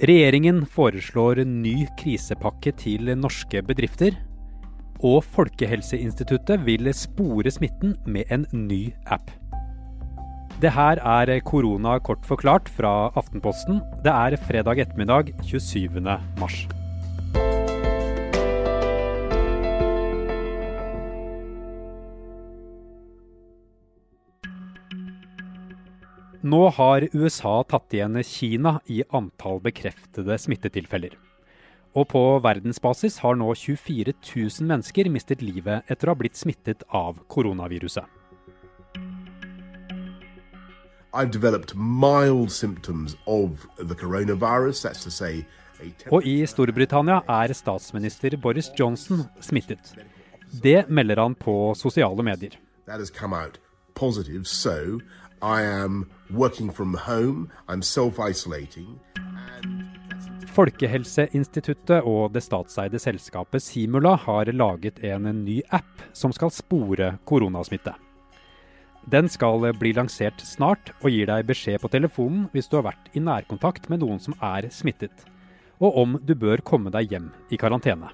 Regjeringen foreslår ny krisepakke til norske bedrifter. Og Folkehelseinstituttet vil spore smitten med en ny app. Det her er korona kort forklart fra Aftenposten. Det er fredag ettermiddag 27. mars. Nå har USA tatt igjen Kina i antall bekreftede smittetilfeller. Og på verdensbasis har nå 24 000 mennesker mistet livet etter å ha blitt smittet av koronaviruset. Og i Storbritannia er statsminister Boris Johnson smittet. Det melder han på sosiale medier. Positive, working from home, I'm self-isolating. Folkehelseinstituttet og det statseide selskapet Simula har laget en ny app som skal spore koronasmitte. Den skal bli lansert snart og gir deg beskjed på telefonen hvis du har vært i nærkontakt med noen som er smittet, og om du bør komme deg hjem i karantene.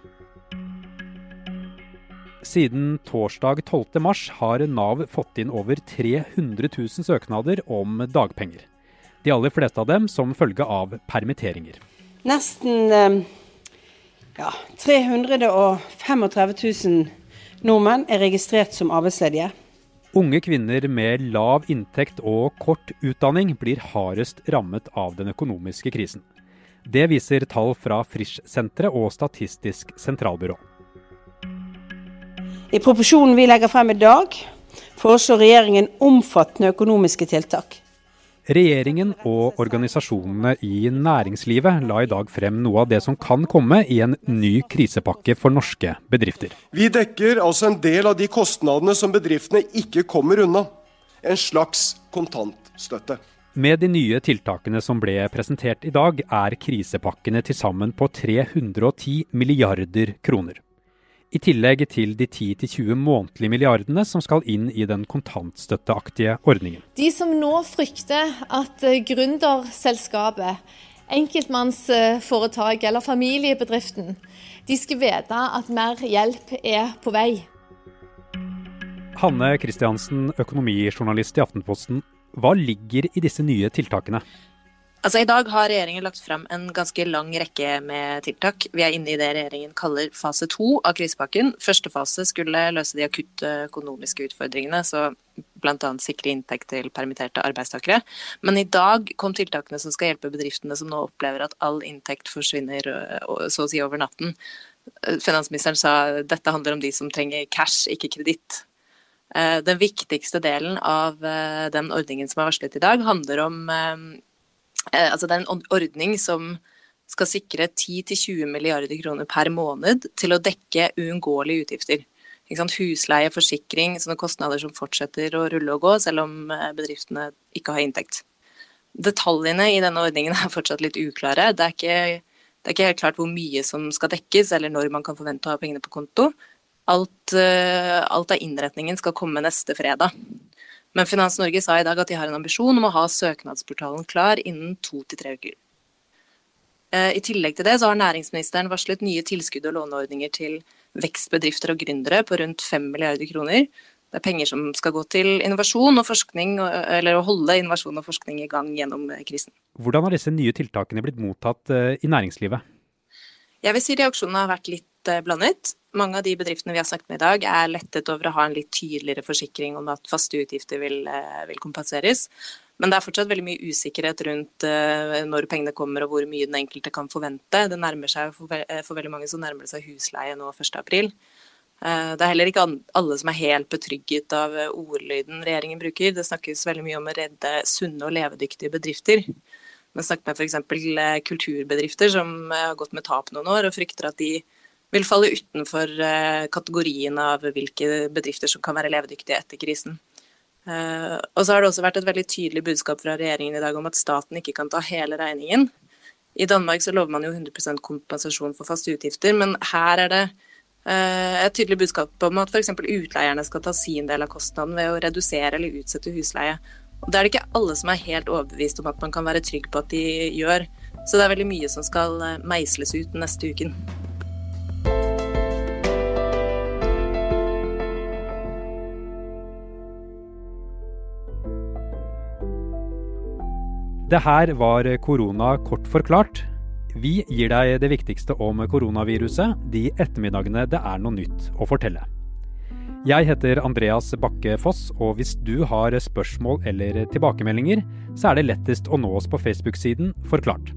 Siden torsdag 12.3 har Nav fått inn over 300 000 søknader om dagpenger. De aller fleste av dem som følge av permitteringer. Nesten eh, ja, 335 000 nordmenn er registrert som arbeidsledige. Unge kvinner med lav inntekt og kort utdanning blir hardest rammet av den økonomiske krisen. Det viser tall fra Frisch-senteret og Statistisk sentralbyrå. I proposisjonen vi legger frem i dag, foreslår regjeringen omfattende økonomiske tiltak. Regjeringen og organisasjonene i næringslivet la i dag frem noe av det som kan komme i en ny krisepakke for norske bedrifter. Vi dekker altså en del av de kostnadene som bedriftene ikke kommer unna. En slags kontantstøtte. Med de nye tiltakene som ble presentert i dag, er krisepakkene til sammen på 310 milliarder kroner i tillegg til de 10-20 månedlige milliardene som skal inn i den kontantstøtteaktige ordningen. De som nå frykter at eh, gründerselskapet, enkeltmannsforetak eller familiebedriften, de skal vite at mer hjelp er på vei. Hanne Kristiansen, økonomijournalist i Aftenposten. Hva ligger i disse nye tiltakene? Altså, I dag har regjeringen lagt frem en ganske lang rekke med tiltak. Vi er inne i det regjeringen kaller fase to av krisepakken. Første fase skulle løse de akutte økonomiske utfordringene, så bl.a. sikre inntekt til permitterte arbeidstakere. Men i dag kom tiltakene som skal hjelpe bedriftene som nå opplever at all inntekt forsvinner så å si over natten. Finansministeren sa dette handler om de som trenger cash, ikke kreditt. Eh, den viktigste delen av den ordningen som er varslet i dag, handler om altså det er en ordning som skal sikre 10-20 milliarder kroner per måned til å dekke uunngåelige utgifter. Husleie, forsikring, sånne kostnader som fortsetter å rulle og gå selv om eh, bedriftene ikke har inntekt. Detaljene i denne ordningen er fortsatt litt uklare. Det er, ikke, det er ikke helt klart hvor mye som skal dekkes, eller når man kan forvente å ha pengene på konto. Alt, eh, alt av innretningen skal komme neste fredag. Men Finans Norge sa i dag at de har en ambisjon om å ha søknadsportalen klar innen to til tre uker. Eh, I tillegg til det så har næringsministeren varslet nye tilskudd og låneordninger til vekstbedrifter og gründere på rundt 5 milliarder kroner. Det er penger som skal gå til innovasjon og forskning, eller å holde innovasjon og forskning i gang gjennom eh, krisen. Hvordan har disse nye tiltakene blitt mottatt eh, i næringslivet? Jeg vil si reaksjonene har vært litt blandet mange av de bedriftene vi har snakket med i dag, er lettet over å ha en litt tydeligere forsikring om at faste utgifter vil, eh, vil kompenseres. Men det er fortsatt veldig mye usikkerhet rundt uh, når pengene kommer og hvor mye den enkelte kan forvente. Det nærmer seg for, eh, veldig mange så nærmer seg husleie nå 1.4. Uh, det er heller ikke alle som er helt betrygget av ordlyden regjeringen bruker. Det snakkes veldig mye om å redde sunne og levedyktige bedrifter. Vi snakket med f.eks. kulturbedrifter som har gått med tap noen år og frykter at de vil falle utenfor eh, kategorien av hvilke bedrifter som kan være levedyktige etter krisen. Eh, og så har det også vært et veldig tydelig budskap fra regjeringen i dag om at staten ikke kan ta hele regningen. I Danmark så lover man jo 100% kompensasjon for faste utgifter, men her er det eh, et tydelig budskap om at f.eks. utleierne skal ta sin del av kostnaden ved å redusere eller utsette husleie. Og Det er det ikke alle som er helt overbevist om at man kan være trygg på at de gjør. Så det er veldig mye som skal meisles ut neste uken. Det her var korona kort forklart. Vi gir deg det viktigste om koronaviruset de ettermiddagene det er noe nytt å fortelle. Jeg heter Andreas Bakke Foss, og hvis du har spørsmål eller tilbakemeldinger, så er det lettest å nå oss på Facebook-siden Forklart.